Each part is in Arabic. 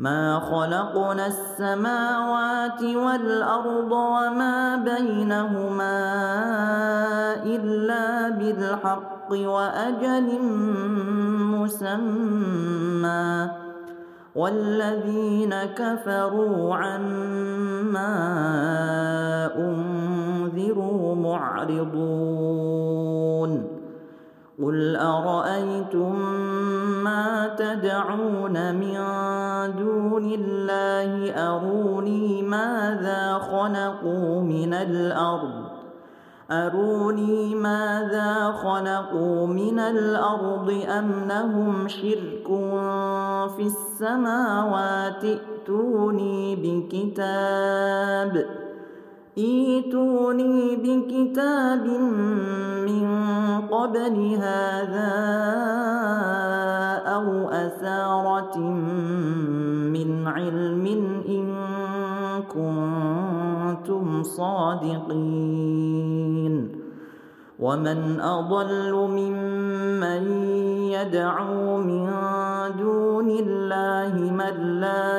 ما خلقنا السماوات والأرض وما بينهما إلا بالحق وأجل مسمى. والذين كفروا عما أنذروا معرضون. قل أرأيتم ما تدعون من دون الله أروني ماذا خلقوا من الأرض؟ أروني ماذا خلقوا من الأرض أم لهم شرك في السماوات؟ ائتوني بكتاب ايتوني بكتاب من قبل هذا أو أثارة من علم إن كنتم صادقين. ومن أضل ممن يدعو من دون الله من لا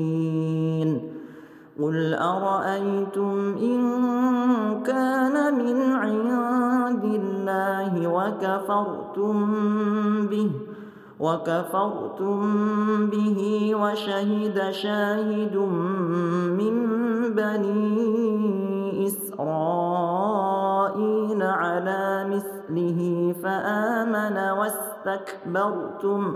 قل أرأيتم إن كان من عند الله وكفرتم به وكفرتم به وشهد شاهد من بني إسرائيل على مثله فآمن واستكبرتم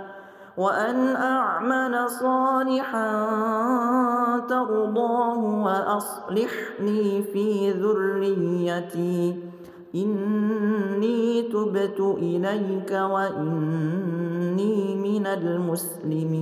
وأن أعمل صالحا ترضاه وأصلح لي في ذريتي. إني تبت إليك وإني من المسلمين.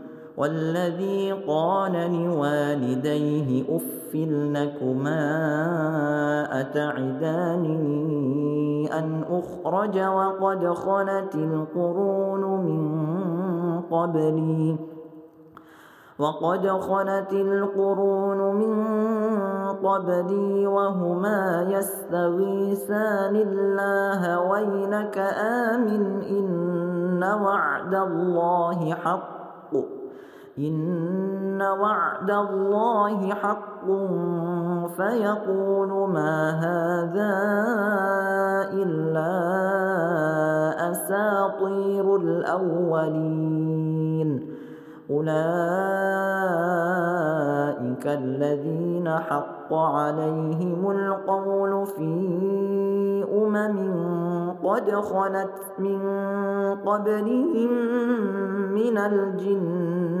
والذي قال لوالديه اف لكما اتعدانني أن أخرج وقد خلت القرون من قبلي؟ وقد خلت القرون من قبلي وهما يستغيثان الله ويلك آمن إن وعد الله حق إن وعد الله حق فيقول ما هذا إلا أساطير الأولين أولئك الذين حق عليهم القول في أمم قد خلت من قبلهم من الجن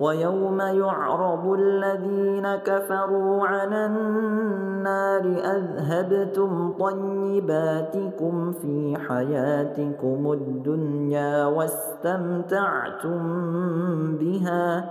ويوم يعرض الذين كفروا على النار أذهبتم طيباتكم في حياتكم الدنيا واستمتعتم بها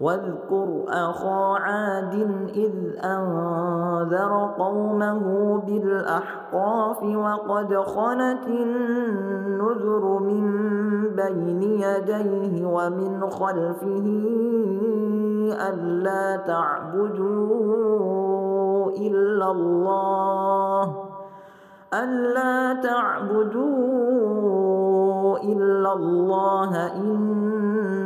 واذكر أخا عاد إذ أنذر قومه بالأحقاف وقد خلت النذر من بين يديه ومن خلفه ألا تعبدوا إلا الله ألا تعبدوا إلا الله إني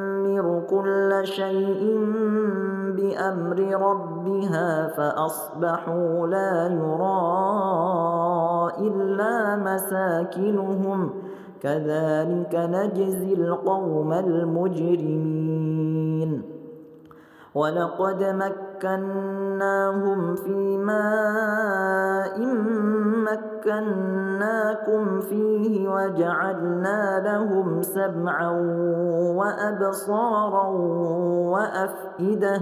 كل شيء بأمر ربها فأصبحوا لا يرى إلا مساكنهم كذلك نجزي القوم المجرمين ولقد مكناهم في ماء مكناكم فيه وجعلنا لهم سمعا وأبصارا وأفئدة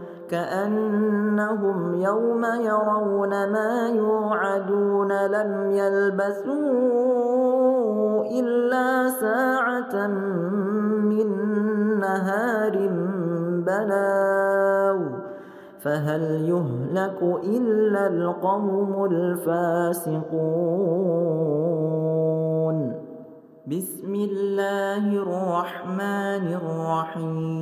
كأنهم يوم يرون ما يوعدون لم يلبثوا إلا ساعة من نهار بلاغ. فهل يهلك إلا القوم الفاسقون؟ بسم الله الرحمن الرحيم.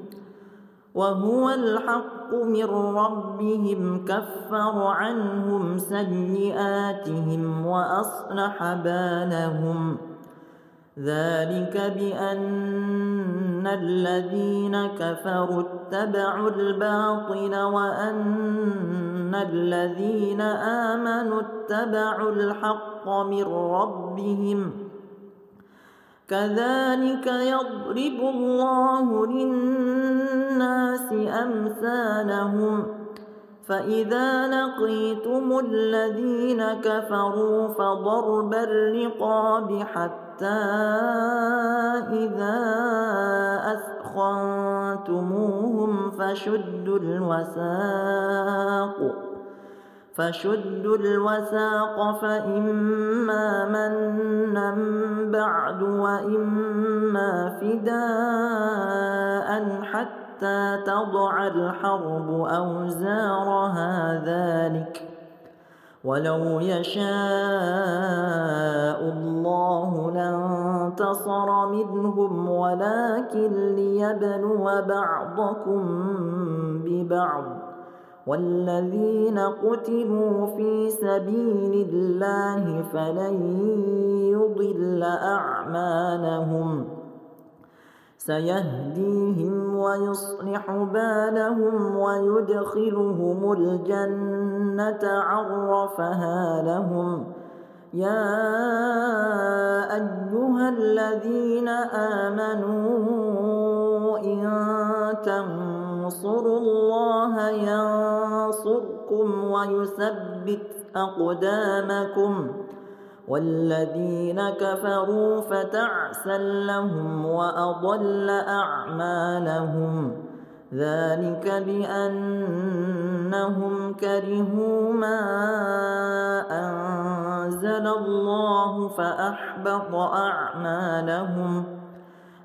وهو الحق من ربهم كفر عنهم سيئاتهم وأصلح بالهم. ذلك بأن الذين كفروا اتبعوا الباطل وأن الذين آمنوا اتبعوا الحق من ربهم. كذلك يضرب الله للناس أمثالهم فإذا لقيتم الذين كفروا فضرب الرقاب حتى إذا أثخنتموهم فشدوا الوساق فشدوا الوثاق فإما منا بعد وإما فداء حتى تضع الحرب أوزارها ذلك. ولو يشاء الله لانتصر منهم ولكن ليبلو بعضكم ببعض. والذين قتلوا في سبيل الله فلن يضل أعمالهم. سيهديهم ويصلح بالهم ويدخلهم الجنة عرفها لهم. يا أيها الذين آمنوا إن تنصروا الله ينصركم ويثبت أقدامكم والذين كفروا فتعسا لهم وأضل أعمالهم ذلك بأنهم كرهوا ما أنزل الله فأحبط أعمالهم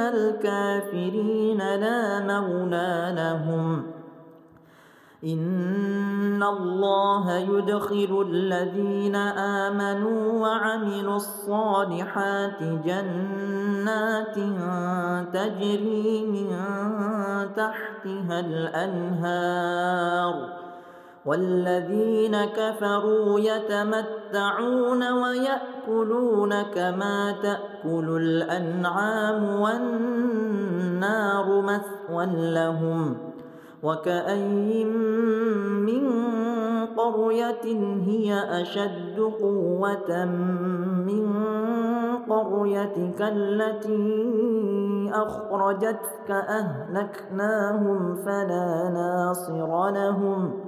الكافرين لا مولى لهم إن الله يدخل الذين آمنوا وعملوا الصالحات جنات تجري من تحتها الأنهار والذين كفروا يتمتعون ويأكلون كما تأكل الأنعام والنار مثوى لهم وكأي من قرية هي أشد قوة من قريتك التي أخرجتك أهلكناهم فلا ناصر لهم ۖ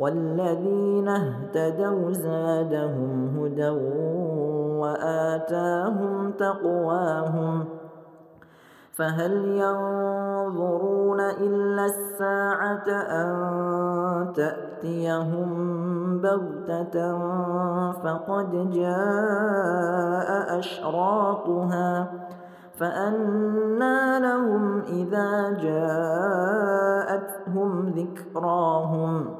والذين اهتدوا زادهم هدى وآتاهم تقواهم فهل ينظرون إلا الساعة أن تأتيهم بغتة فقد جاء أشراطها فأنى لهم إذا جاءتهم ذكراهم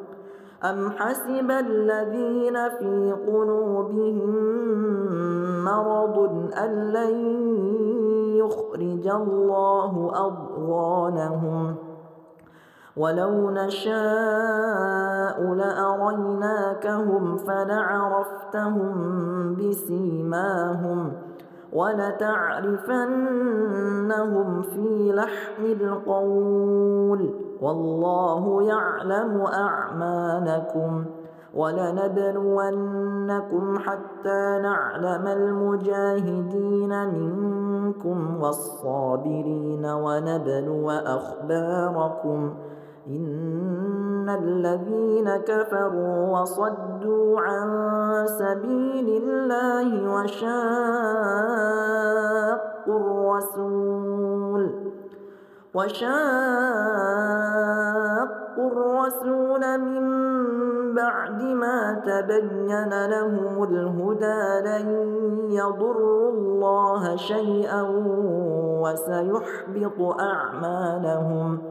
أم حسب الذين في قلوبهم مرض أن لن يخرج الله أضغانهم ولو نشاء لأريناكهم فلعرفتهم بسيماهم ولتعرفنهم في لحن القول والله يعلم أعمالكم ولنبلونكم حتى نعلم المجاهدين منكم والصابرين ونبلو أخباركم إن الذين كفروا وصدوا عن سبيل الله وشاقوا الرسول وشاقوا الرسول من بعد ما تبين لهم الهدى لن يضروا الله شيئا وسيحبط أعمالهم.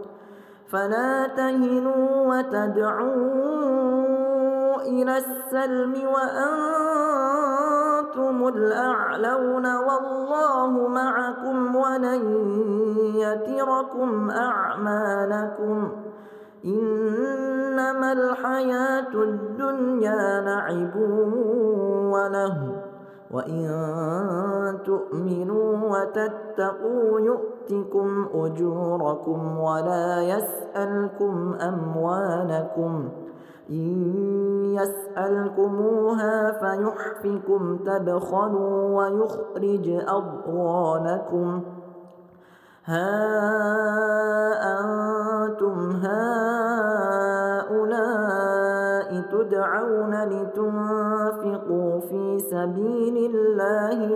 فلا تهنوا وتدعوا إلى السلم وأنتم الأعلون والله معكم ولن يتركم أعمالكم. إنما الحياة الدنيا لعب وله وإن تؤمنوا وتتقوا يؤتكم أجوركم ولا يسألكم أموالكم. إن يسألكموها فيحفكم تبخلوا ويخرج أضغانكم. ها أنتم هؤلاء تدعون لتنفقوا في سبيل الله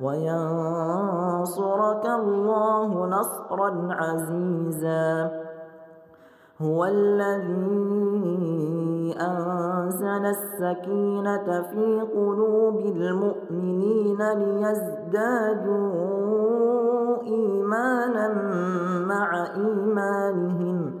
وينصرك الله نصرا عزيزا. هو الذي أنزل السكينة في قلوب المؤمنين ليزدادوا إيمانا مع إيمانهم.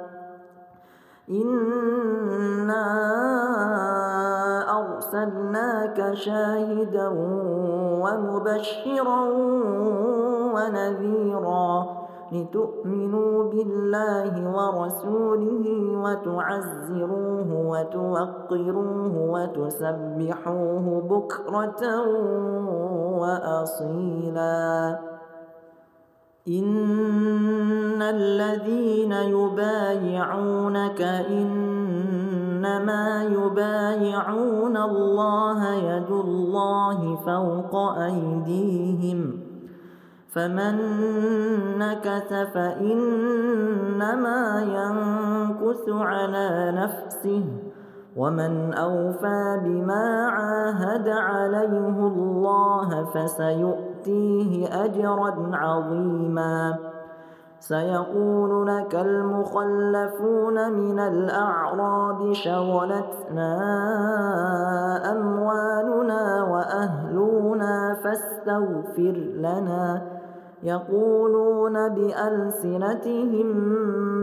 إنا أرسلناك شاهدا ومبشرا ونذيرا لتؤمنوا بالله ورسوله وتعزروه وتوقروه وتسبحوه بكرة وأصيلا إن الذين يبايعونك إنما يبايعون الله يد الله فوق أيديهم فمن نكث فإنما ينكث على نفسه ومن أوفى بما عاهد عليه الله فسيؤتيه أجرا عظيما. سيقول لك المخلفون من الأعراب شغلتنا أموالنا وأهلنا فاستغفر لنا. يقولون بألسنتهم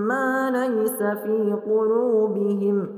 ما ليس في قلوبهم.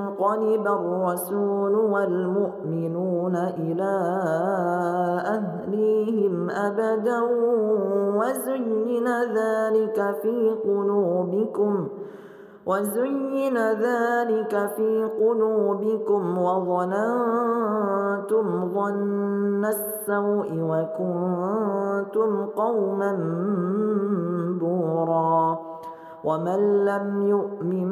ينقلب الرسول والمؤمنون إلى أهليهم أبدا وزين ذلك في قلوبكم وزين ذلك في قلوبكم وظننتم ظن السوء وكنتم قوما بورا ومن لم يؤمن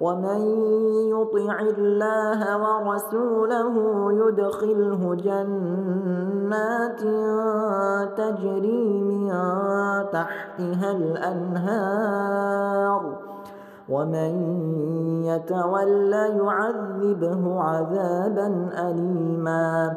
ومن يطع الله ورسوله يدخله جنات تجري من تحتها الأنهار. ومن يتول يعذبه عذابا أليما.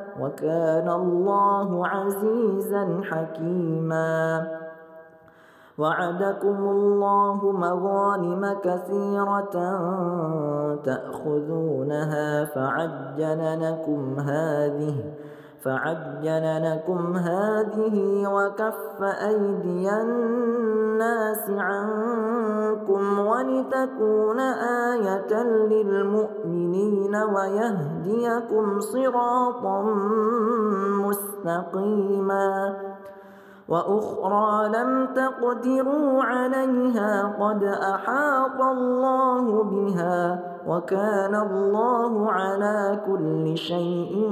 وكان الله عزيزا حكيما. وعدكم الله مغانم كثيرة تأخذونها فعجل لكم هذه فعجل لكم هذه وكف أيدي الناس عنكم ولتكون آية للمؤمنين ويهديكم صراطا مستقيما وأخرى لم تقدروا عليها قد أحاط الله بها وكان الله على كل شيء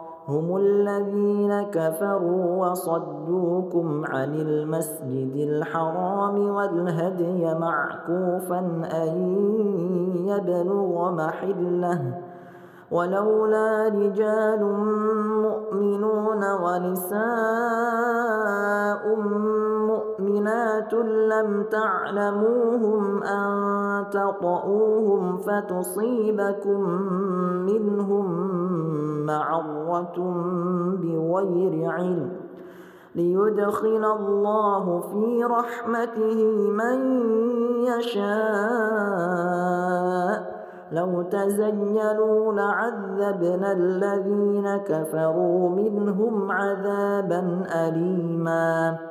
هم الذين كفروا وصدوكم عن المسجد الحرام والهدي معكوفا أن يبلغ محله. ولولا رجال مؤمنون ونساء مؤمنات لم تعلموهم أن تطؤوهم فتصيبكم منهم معرة بغير علم ليدخل الله في رحمته من يشاء لو تزينوا لعذبنا الذين كفروا منهم عذابا أليماً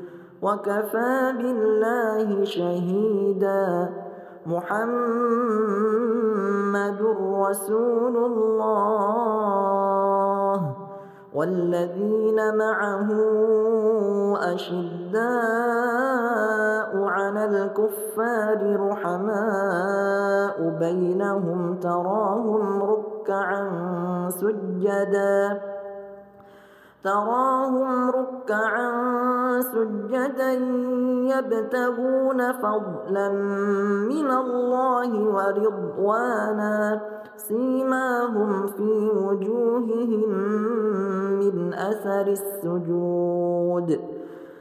وكفى بالله شهيداً. محمد رسول الله. والذين معه أشداء على الكفار رحماء. بينهم تراهم ركعا سجداً. تراهم ركعا سجدا يبتغون فضلا من الله ورضوانا سيماهم في وجوههم من أثر السجود.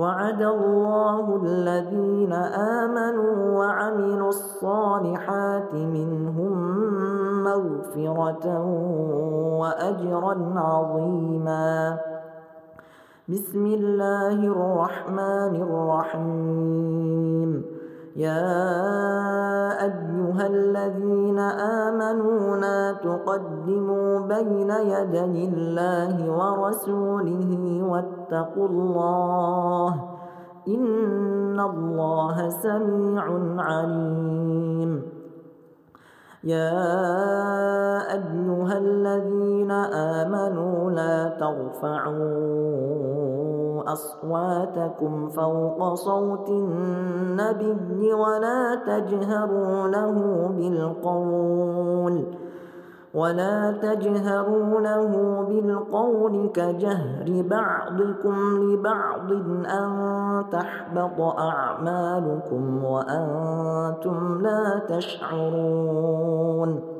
وعد الله الذين آمنوا وعملوا الصالحات منهم مغفرة وأجرا عظيما. بسم الله الرحمن الرحيم. يا أيها الذين آمنوا لا تقدموا بين يدي الله ورسوله واتقوا الله إن الله سميع عليم. يا أيها الذين آمنوا لا ترفعوا أصواتكم فوق صوت النبي ولا تجهروا له بالقول ولا تجهروا له بالقول كجهر بعضكم لبعض أن تحبط أعمالكم وأنتم لا تشعرون.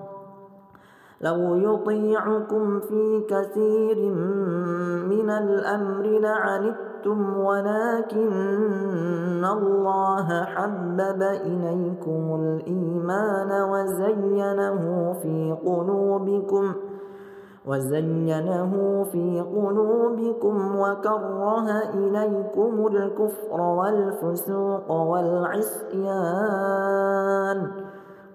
لو يطيعكم في كثير من الأمر لعنتم ولكن الله حبب إليكم الإيمان وزينه في قلوبكم ۖ وزينه في قلوبكم وكره إليكم الكفر والفسوق والعصيان.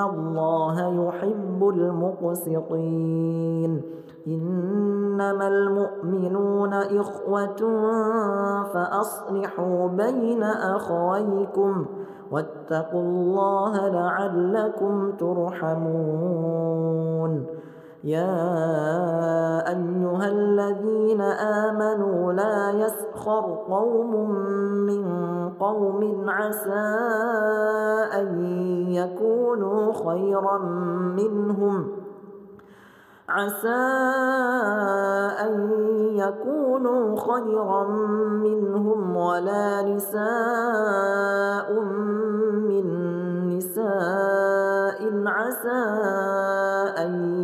الله يحب المقسطين إنما المؤمنون إخوة فأصلحوا بين أخويكم واتقوا الله لعلكم ترحمون يا أيها الذين آمنوا لا يسخر قوم من قوم عسى أن يكونوا خيرا منهم. عسى أن يكونوا خيرا منهم ولا نساء من نساء عسى أن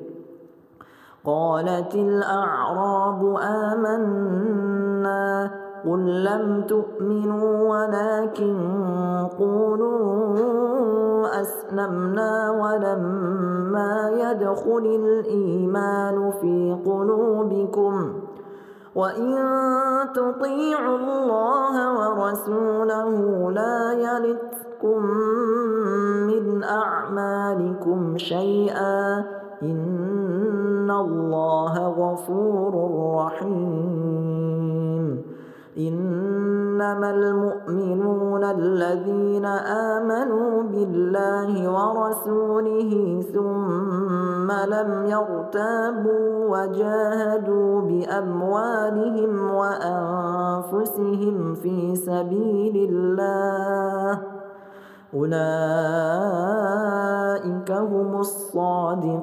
قالت الأعراب آمنا قل لم تؤمنوا ولكن قولوا أسلمنا ولما يدخل الإيمان في قلوبكم وإن تطيعوا الله ورسوله لا يلتكم من أعمالكم شيئا إن الله غفور رحيم إنما المؤمنون الذين آمنوا بالله ورسوله ثم لم يرتابوا وجاهدوا بأموالهم وأنفسهم في سبيل الله أولئك هم الصادقون.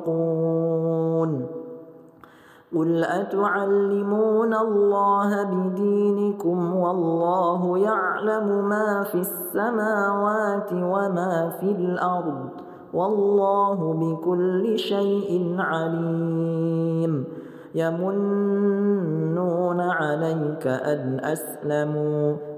قل أتعلمون الله بدينكم والله يعلم ما في السماوات وما في الأرض والله بكل شيء عليم. يمنون عليك أن أسلموا.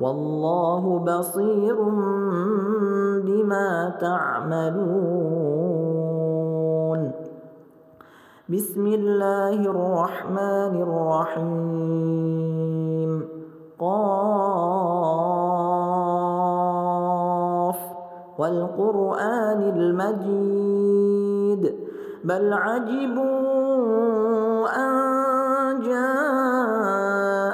والله بصير بما تعملون. بسم الله الرحمن الرحيم. قاف. والقرآن المجيد. بل عجبوا أن جاءهم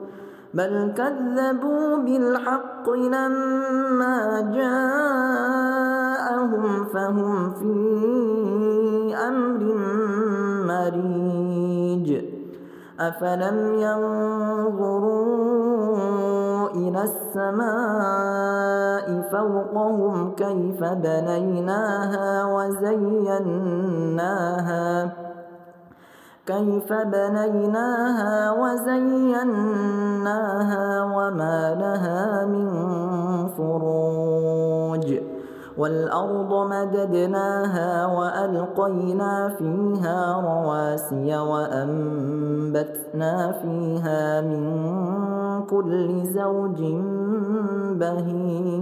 بل كذبوا بالحق لما جاءهم فهم في أمر مريج أفلم ينظروا إلى السماء فوقهم كيف بنيناها وزيناها كيف بنيناها وزيناها وما لها من فروج. والأرض مددناها وألقينا فيها رواسي وأنبتنا فيها من كل زوج بهيج.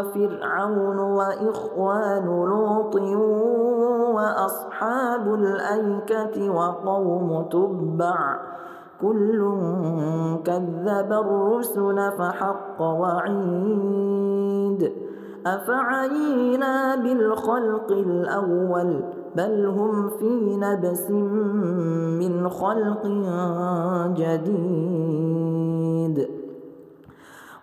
وفرعون وإخوان لوط وأصحاب الأيكة وقوم تبع. كل كذب الرسل فحق وعيد. أفعينا بالخلق الأول؟ بل هم في نبس من خلق جديد.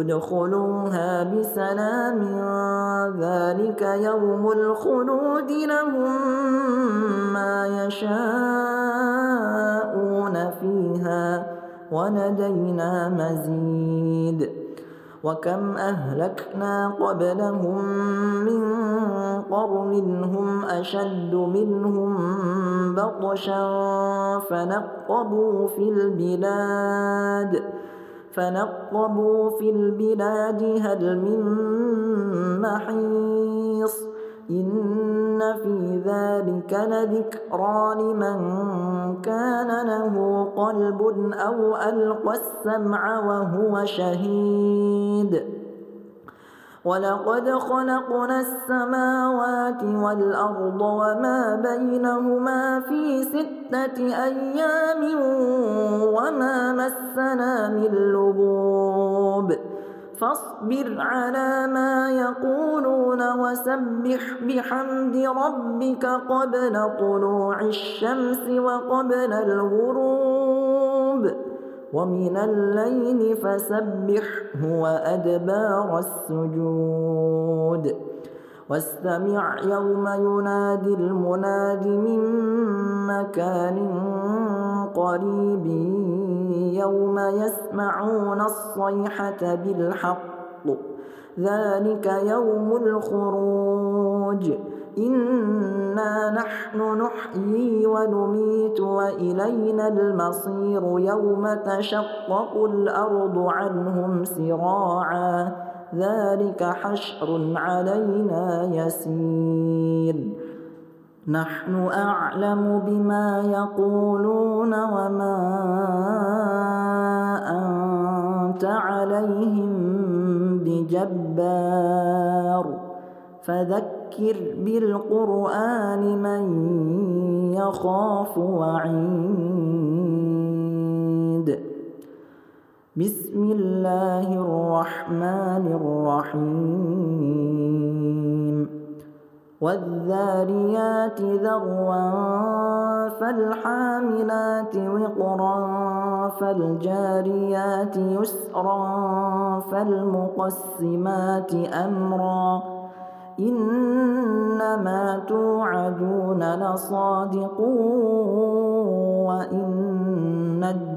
ادخلوها بسلام ذلك يوم الخلود لهم ما يشاءون فيها ولدينا مزيد. وكم أهلكنا قبلهم من قرن هم أشد منهم بطشا فنقبوا في البلاد. فنقبوا في البلاد هل من محيص إن في ذلك لذكرى لمن كان له قلب أو ألقى السمع وهو شهيد. ولقد خلقنا السماوات والأرض وما بينهما في ست ستة أيام وما مسنا من لغوب. فاصبر على ما يقولون وسبح بحمد ربك قبل طلوع الشمس وقبل الغروب. ومن الليل فسبحه وأدبار السجود. واستمع يوم ينادي المناد من مكان قريب يوم يسمعون الصيحة بالحق. ذلك يوم الخروج. إنا نحن نحيي ونميت وإلينا المصير يوم تشقق الأرض عنهم سراعا. ذلك حشر علينا يسير. نحن أعلم بما يقولون وما أنت عليهم بجبار. فذكر بالقرآن من يخاف وعيد. بسم الله الرحمن الرحيم. والذاريات ذروا فالحاملات وقرا فالجاريات يسرا فالمقسمات أمرا. إنما توعدون لصادق وإن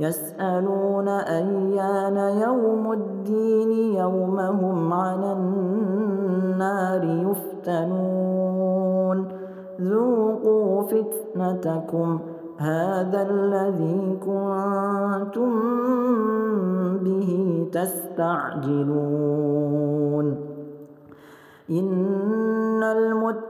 يسألون أيان يوم الدين يوم هم على النار يفتنون. ذوقوا فتنتكم هذا الذي كنتم به تستعجلون. إن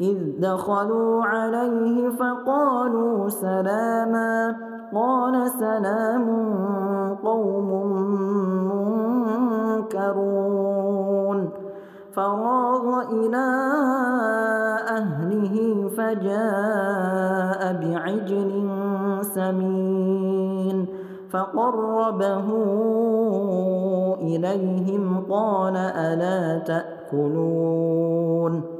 إذ دخلوا عليه فقالوا سلاما قال سلام قوم منكرون. فراغ إلى أهله فجاء بعجل سمين فقربه إليهم قال ألا تأكلون.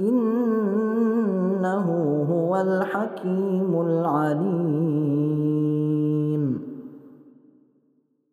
إنه هو الحكيم العليم.